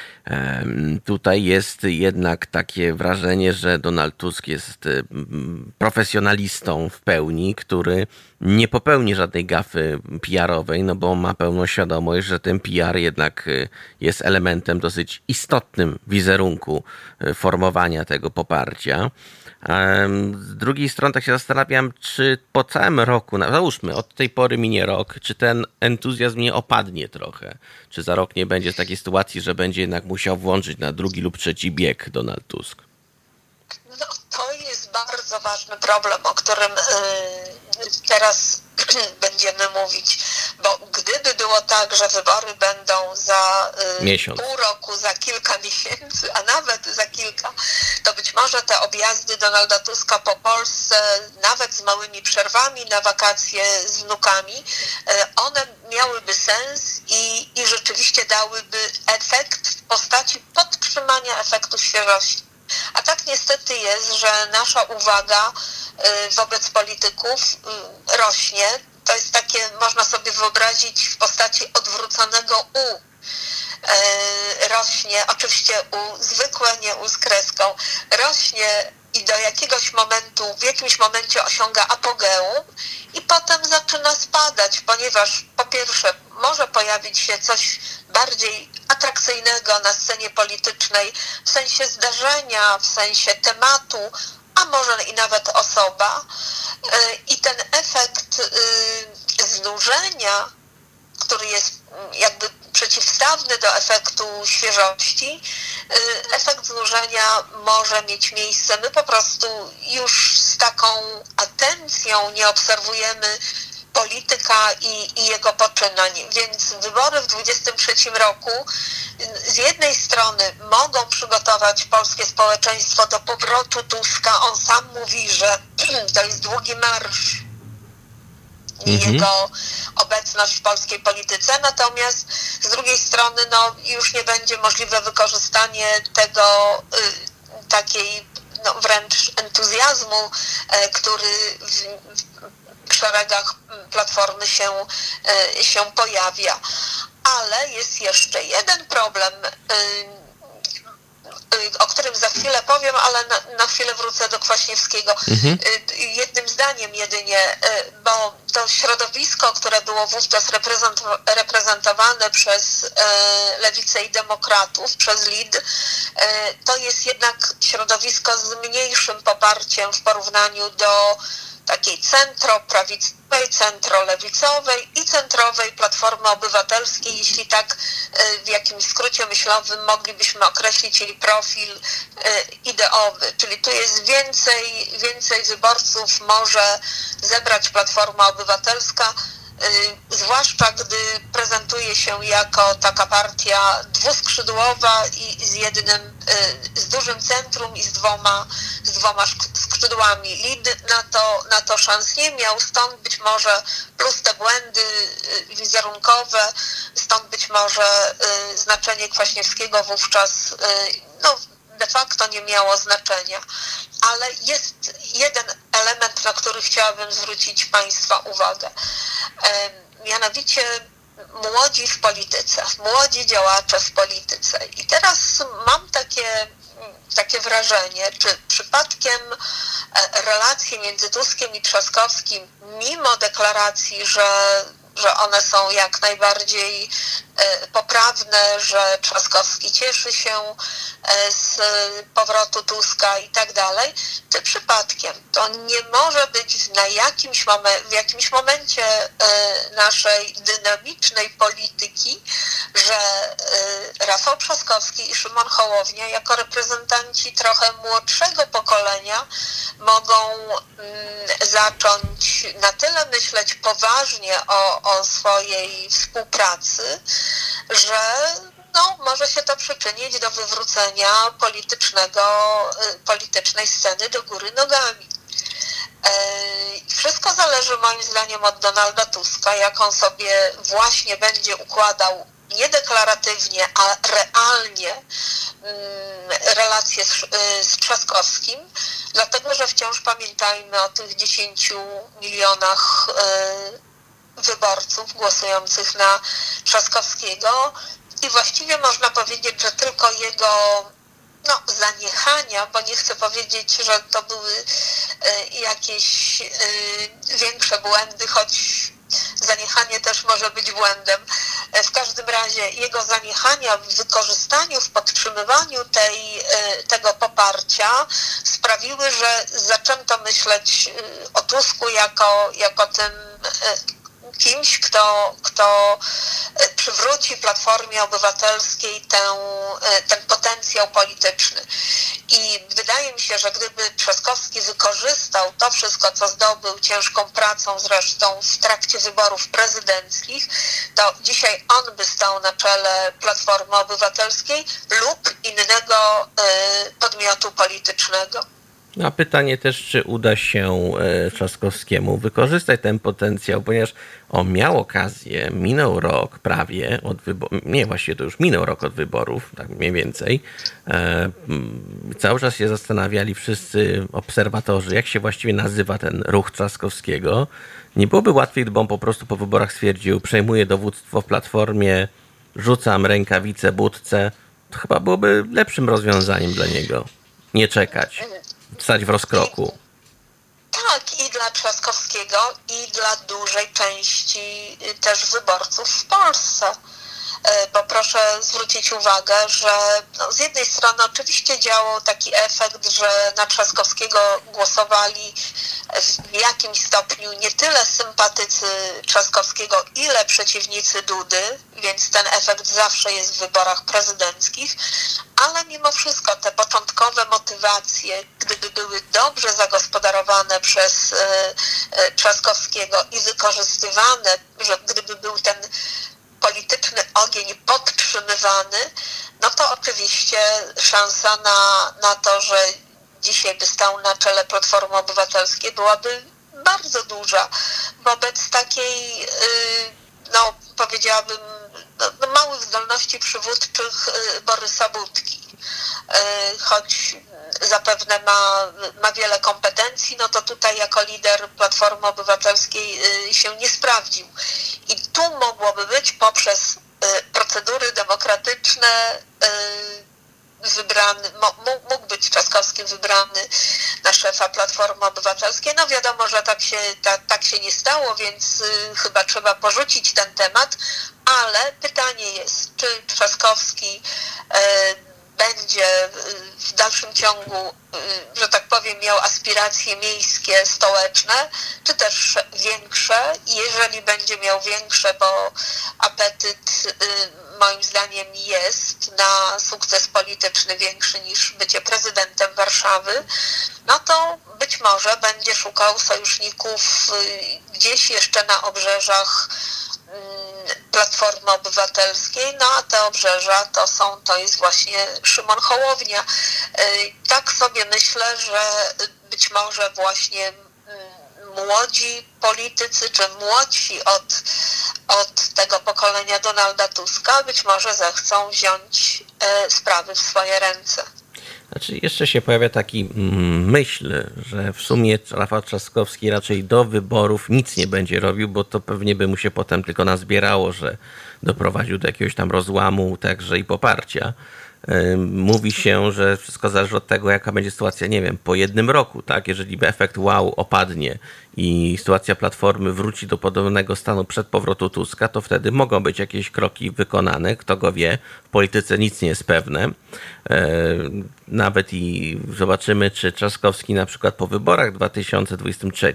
Tutaj jest jednak takie wrażenie, że Donald Tusk jest profesjonalistą w pełni, który nie popełni żadnej gafy PR-owej, no bo ma pełną świadomość, że ten PR jednak y, jest elementem dosyć istotnym wizerunku y, formowania tego poparcia. Z drugiej strony tak się zastanawiam, czy po całym roku, załóżmy, od tej pory minie rok, czy ten entuzjazm nie opadnie trochę? Czy za rok nie będzie takiej sytuacji, że będzie jednak musiał włączyć na drugi lub trzeci bieg Donald Tusk? No, to jest bardzo ważny problem, o którym yy, teraz będziemy mówić, bo gdyby było tak, że wybory będą za y, pół roku, za kilka miesięcy, a nawet za kilka, to być może te objazdy Donalda Tuska po Polsce, nawet z małymi przerwami na wakacje z wnukami, y, one miałyby sens i, i rzeczywiście dałyby efekt w postaci podtrzymania efektu świeżości. A tak niestety jest, że nasza uwaga y, wobec polityków y, rośnie. To jest takie, można sobie wyobrazić w postaci odwróconego U. Y, rośnie, oczywiście U zwykłe, nie U z kreską, rośnie i do jakiegoś momentu, w jakimś momencie osiąga apogeum i potem zaczyna spadać, ponieważ po pierwsze może pojawić się coś bardziej atrakcyjnego na scenie politycznej w sensie zdarzenia, w sensie tematu, a może i nawet osoba. Y, I ten efekt y, znużenia, który jest jakby przeciwstawny do efektu świeżości, efekt znużenia może mieć miejsce. My po prostu już z taką atencją nie obserwujemy polityka i, i, jego poczynań. Więc wybory w 2023 roku z jednej strony mogą przygotować polskie społeczeństwo do powrotu Tuska. On sam mówi, że to jest długi marsz mhm. jego obecność w polskiej polityce, natomiast z drugiej strony no, już nie będzie możliwe wykorzystanie tego y, takiej no, wręcz entuzjazmu, y, który w, w szeregach Platformy się, y, się pojawia. Ale jest jeszcze jeden problem Y, o którym za chwilę powiem, ale na, na chwilę wrócę do Kwaśniewskiego. Mhm. Y, jednym zdaniem jedynie, y, bo to środowisko, które było wówczas reprezentowane przez Lewicę i Demokratów, przez LID, to jest jednak środowisko z mniejszym poparciem w porównaniu do takiej centroprawicowej, centrolewicowej i centrowej Platformy Obywatelskiej, jeśli tak e, w jakimś skrócie myślowym moglibyśmy określić jej profil e, ideowy. Czyli tu jest więcej, więcej wyborców może zebrać Platforma Obywatelska, zwłaszcza gdy prezentuje się jako taka partia dwuskrzydłowa i z jednym, y, z dużym centrum i z dwoma, z dwoma skrzydłami. Lid na to, na to szans nie miał, stąd być może plus te błędy y, wizerunkowe, stąd być może znaczenie Kwaśniewskiego wówczas no, de facto nie miało znaczenia. Ale jest jeden element, na który chciałabym zwrócić Państwa uwagę. Mianowicie młodzi w polityce, młodzi działacze w polityce. I teraz mam takie, takie wrażenie, czy przypadkiem e, relacje między Tuskiem i Trzaskowskim, mimo deklaracji, że że one są jak najbardziej poprawne, że Trzaskowski cieszy się e, z powrotu Tuska i tak dalej, to przypadkiem to nie może być na jakimś w jakimś momencie e, naszej dynamicznej polityki, że Rafał Trzaskowski i Szymon Hołownia jako reprezentanci trochę młodszego pokolenia mogą mm, zacząć na tyle myśleć poważnie o, o swojej współpracy, że no, może się to przyczynić do wywrócenia politycznego, y, politycznej sceny do góry nogami. E, wszystko zależy moim zdaniem od Donalda Tuska, jak on sobie właśnie będzie układał nie deklaratywnie, a realnie mm, relacje z, y, z Trzaskowskim, dlatego że wciąż pamiętajmy o tych 10 milionach y, wyborców głosujących na Trzaskowskiego i właściwie można powiedzieć, że tylko jego no, zaniechania, bo nie chcę powiedzieć, że to były e, jakieś e, większe błędy, choć zaniechanie też może być błędem. E, w każdym razie jego zaniechania w wykorzystaniu, w podtrzymywaniu tej, tego poparcia sprawiły, że zaczęto myśleć o Tusku jako, jako tym kimś, kto, kto e, przywróci Platformie Obywatelskiej e, ten potencjał polityczny. I wydaje mi się, że gdyby Trzaskowski wykorzystał to wszystko, co zdobył ciężką pracą zresztą w trakcie wyborów prezydenckich, to dzisiaj on by stał na czele Platformy Obywatelskiej lub innego e, podmiotu politycznego. A pytanie też, czy uda się Trzaskowskiemu wykorzystać ten potencjał, ponieważ on miał okazję, minął rok prawie od wyborów, nie właściwie to już minął rok od wyborów, tak mniej więcej. E, cały czas się zastanawiali wszyscy obserwatorzy, jak się właściwie nazywa ten ruch Trzaskowskiego. Nie byłoby łatwiej, gdyby on po prostu po wyborach stwierdził, przejmuję dowództwo w Platformie, rzucam rękawice budce. To chyba byłoby lepszym rozwiązaniem dla niego. Nie czekać. stać w rozkroku. Tak, i dla Trzaskowskiego, i dla dużej części y, też wyborców w Polsce. E, bo proszę zwrócić uwagę, że no, z jednej strony oczywiście działał taki efekt, że na Trzaskowskiego głosowali w jakimś stopniu nie tyle sympatycy Trzaskowskiego, ile przeciwnicy Dudy, więc ten efekt zawsze jest w wyborach prezydenckich, ale mimo wszystko te początkowe motywacje, gdyby były dobrze zagospodarowane przez e, e, Trzaskowskiego i wykorzystywane, że gdyby był ten polityczny ogień podtrzymywany, no to oczywiście szansa na, na to, że dzisiaj by stał na czele Platformy Obywatelskiej byłaby bardzo duża. Wobec takiej, y, no powiedziałabym, no, no małych zdolności przywódczych y, Borysa Budki. Y, choć zapewne ma, ma wiele kompetencji, no to tutaj jako lider Platformy Obywatelskiej się nie sprawdził. I tu mogłoby być poprzez procedury demokratyczne wybrany, mógł być Trzaskowski wybrany na szefa Platformy Obywatelskiej. No wiadomo, że tak się, ta, tak się nie stało, więc y, chyba trzeba porzucić ten temat, ale pytanie jest, czy Trzaskowski y, będzie w dalszym ciągu, y, że tak powiem, miał aspiracje miejskie, stołeczne, czy też większe. Jeżeli będzie miał większe, bo apetyt moim zdaniem jest na sukces polityczny większy niż bycie prezydentem Warszawy, no to być może będzie szukał sojuszników y, gdzieś jeszcze na obrzeżach Platformy Obywatelskiej, no a te obrzeża to są, to jest właśnie Szymon Hołownia. Y, tak sobie myślę, że być może właśnie mm, młodzi politycy, czy młodsi od od tego pokolenia Donalda Tuska być może zechcą wziąć e, sprawy w swoje ręce. Znaczy jeszcze się pojawia taki mm, myśl, że w sumie Rafał Trzaskowski raczej do wyborów nic nie będzie robił, bo to pewnie by mu się potem tylko nazbierało, że doprowadził do jakiegoś tam rozłamu także i poparcia mówi się, że wszystko zależy od tego, jaka będzie sytuacja, nie wiem, po jednym roku, tak? Jeżeli efekt wow opadnie i sytuacja Platformy wróci do podobnego stanu przed powrotu Tuska, to wtedy mogą być jakieś kroki wykonane, kto go wie. W polityce nic nie jest pewne. Nawet i zobaczymy, czy Trzaskowski na przykład po wyborach w 2023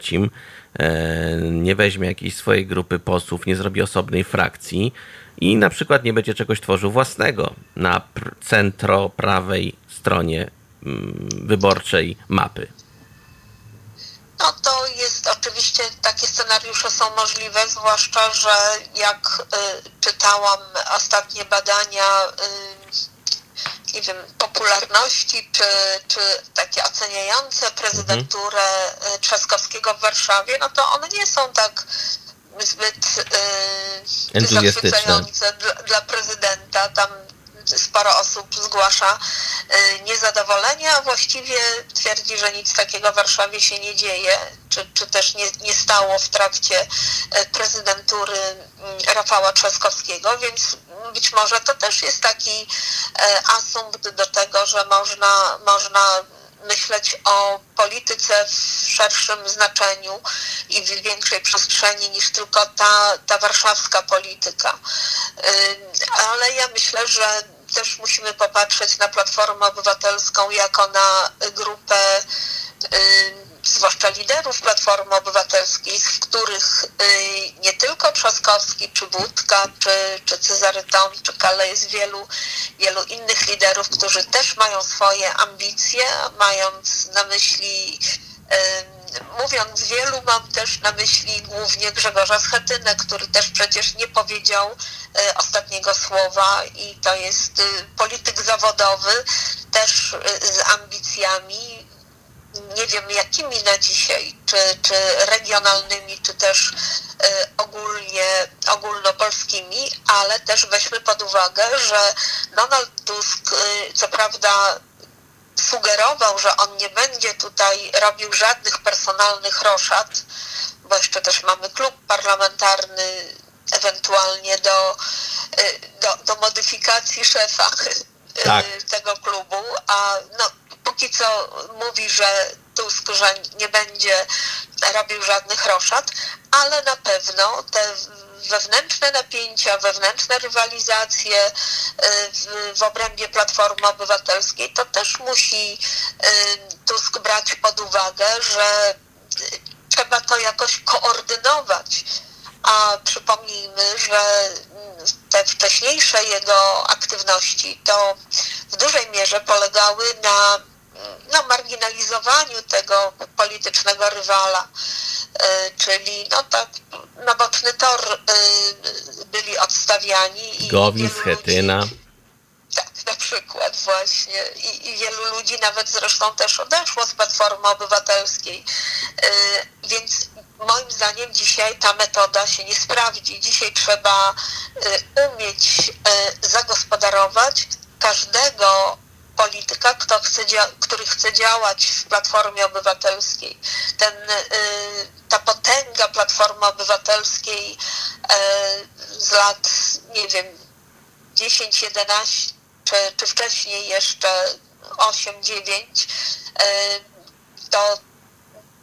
nie weźmie jakiejś swojej grupy posłów, nie zrobi osobnej frakcji, i na przykład nie będzie czegoś tworzył własnego na centro-prawej stronie mm, wyborczej mapy. No to jest oczywiście, takie scenariusze są możliwe, zwłaszcza, że jak y, czytałam ostatnie badania y, nie wiem, popularności, czy, czy takie oceniające prezydenturę mhm. Trzaskowskiego w Warszawie, no to one nie są tak zbyt yy, zachwycające dla, dla prezydenta. Tam sporo osób zgłasza y, niezadowolenie, a właściwie twierdzi, że nic takiego w Warszawie się nie dzieje, czy, czy też nie, nie stało w trakcie y, prezydentury mm, Rafała Trzaskowskiego, więc być może to też jest taki y, asumpt do tego, że można, można myśleć o polityce w szerszym znaczeniu i w większej przestrzeni niż tylko ta, ta warszawska polityka. Ale ja myślę, że też musimy popatrzeć na Platformę Obywatelską jako na grupę zwłaszcza liderów Platformy Obywatelskiej, z których y, nie tylko Trzaskowski, czy Budka, czy, czy Cezary Tom, czy Kale jest wielu, wielu innych liderów, którzy też mają swoje ambicje, mając na myśli mówiąc wielu, mam też na myśli głównie Grzegorza Schetynę, który też przecież nie powiedział y, ostatniego słowa i to jest y, polityk zawodowy, też z ambicjami, nie wiem jakimi na dzisiaj, czy, czy regionalnymi, czy też y, ogólnie, ogólnopolskimi, ale też weźmy pod uwagę, że Donald Tusk y, co prawda sugerował, że on nie będzie tutaj robił żadnych personalnych roszad, bo jeszcze też mamy klub parlamentarny ewentualnie do, y, do, do modyfikacji szefa tak. tego klubu, a no, póki co mówi, że Tusk, że nie będzie robił żadnych roszad, ale na pewno te wewnętrzne napięcia, wewnętrzne rywalizacje y, w, obrębie Platformy Obywatelskiej, to też musi y, Tusk brać pod uwagę, że trzeba to jakoś koordynować. A przypomnijmy, że te wcześniejsze jego aktywności to w dużej mierze polegały na no, marginalizowaniu tego politycznego rywala, e, czyli no tak na boczny tor e, byli odstawiani. I Gowin, Schetyna. Tak, na przykład właśnie. I, I, wielu ludzi nawet zresztą też odeszło z Platformy Obywatelskiej. E, więc moim zdaniem dzisiaj ta metoda się nie sprawdzi. Dzisiaj trzeba umieć zagospodarować każdego polityka, kto chce który chce działać w Platformie Obywatelskiej. Ten, y, ta potęga Platformy Obywatelskiej y, z lat, nie wiem, 10, 11, czy, czy wcześniej jeszcze 8, 9, y, to,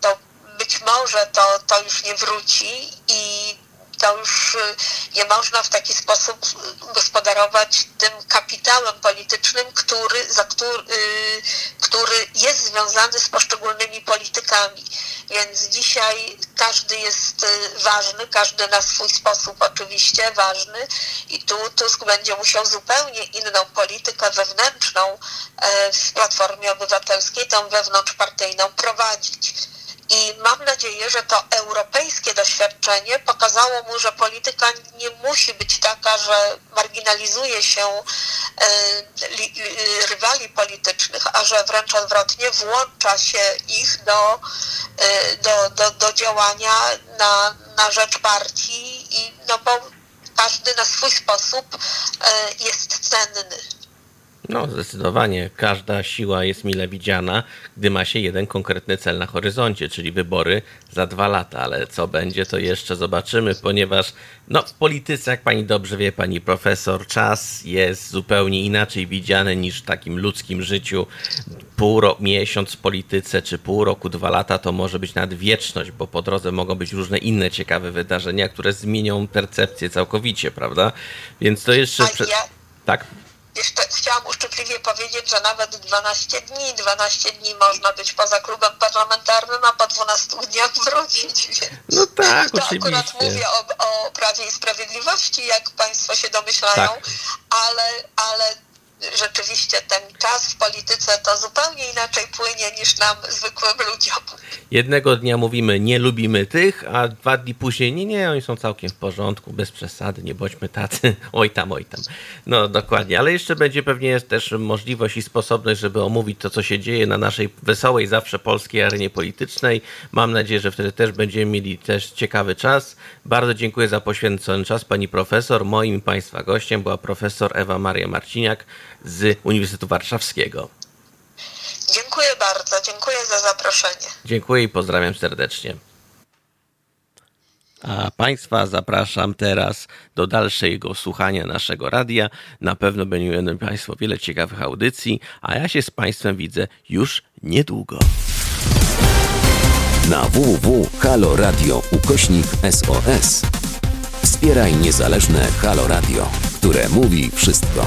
to być może to, to już nie wróci i to już y, nie można w taki sposób gospodarować tym kapitałem politycznym, który, za który, y, który jest związany z poszczególnymi politykami. Więc dzisiaj każdy jest y, ważny, każdy na swój sposób oczywiście ważny i tu Tusk będzie musiał zupełnie inną politykę wewnętrzną e, w Platformie Obywatelskiej, tą wewnątrzpartyjną prowadzić. I mam nadzieję, że to europejskie doświadczenie pokazało mu, że polityka nie musi być taka, że marginalizuje się e, rywali politycznych, a że wręcz odwrotnie włącza się ich do, e, do, do, do działania na, na rzecz partii i no bo każdy na swój sposób jest cenny. No, zdecydowanie każda siła jest mile widziana, gdy ma się jeden konkretny cel na horyzoncie, czyli wybory za dwa lata. Ale co będzie, to jeszcze zobaczymy, ponieważ no, w polityce, jak pani dobrze wie, pani profesor, czas jest zupełnie inaczej widziany niż w takim ludzkim życiu. Pół roku, miesiąc w polityce, czy pół roku, dwa lata to może być nawet wieczność, bo po drodze mogą być różne inne ciekawe wydarzenia, które zmienią percepcję całkowicie, prawda? Więc to jeszcze. Prze... Tak. Jeszcze chciałam uszczypliwie powiedzieć, że nawet 12 dni, 12 dni można być poza klubem parlamentarnym, a po 12 dniach wrócić. Więc no tak, to oczywiście. akurat mówię o, o Prawie i Sprawiedliwości, jak Państwo się domyślają, tak. ale, ale rzeczywiście ten czas w polityce to zupełnie inaczej płynie niż nam zwykłym ludziom. Jednego dnia mówimy nie lubimy tych, a dwa dni później nie, nie, oni są całkiem w porządku, bez przesady, nie bądźmy tacy, oj tam, oj tam. No dokładnie, ale jeszcze będzie pewnie też możliwość i sposobność, żeby omówić to, co się dzieje na naszej wesołej, zawsze polskiej arenie politycznej. Mam nadzieję, że wtedy też będziemy mieli też ciekawy czas. Bardzo dziękuję za poświęcony czas pani profesor. Moim państwa gościem była profesor Ewa Maria Marciniak, z Uniwersytetu Warszawskiego. Dziękuję bardzo, dziękuję za zaproszenie. Dziękuję i pozdrawiam serdecznie. A Państwa zapraszam teraz do dalszego słuchania naszego radia. Na pewno będą Państwo wiele ciekawych audycji, a ja się z Państwem widzę już niedługo. Na www.haloradio ukośnik SOS wspieraj niezależne Halo Radio, które mówi wszystko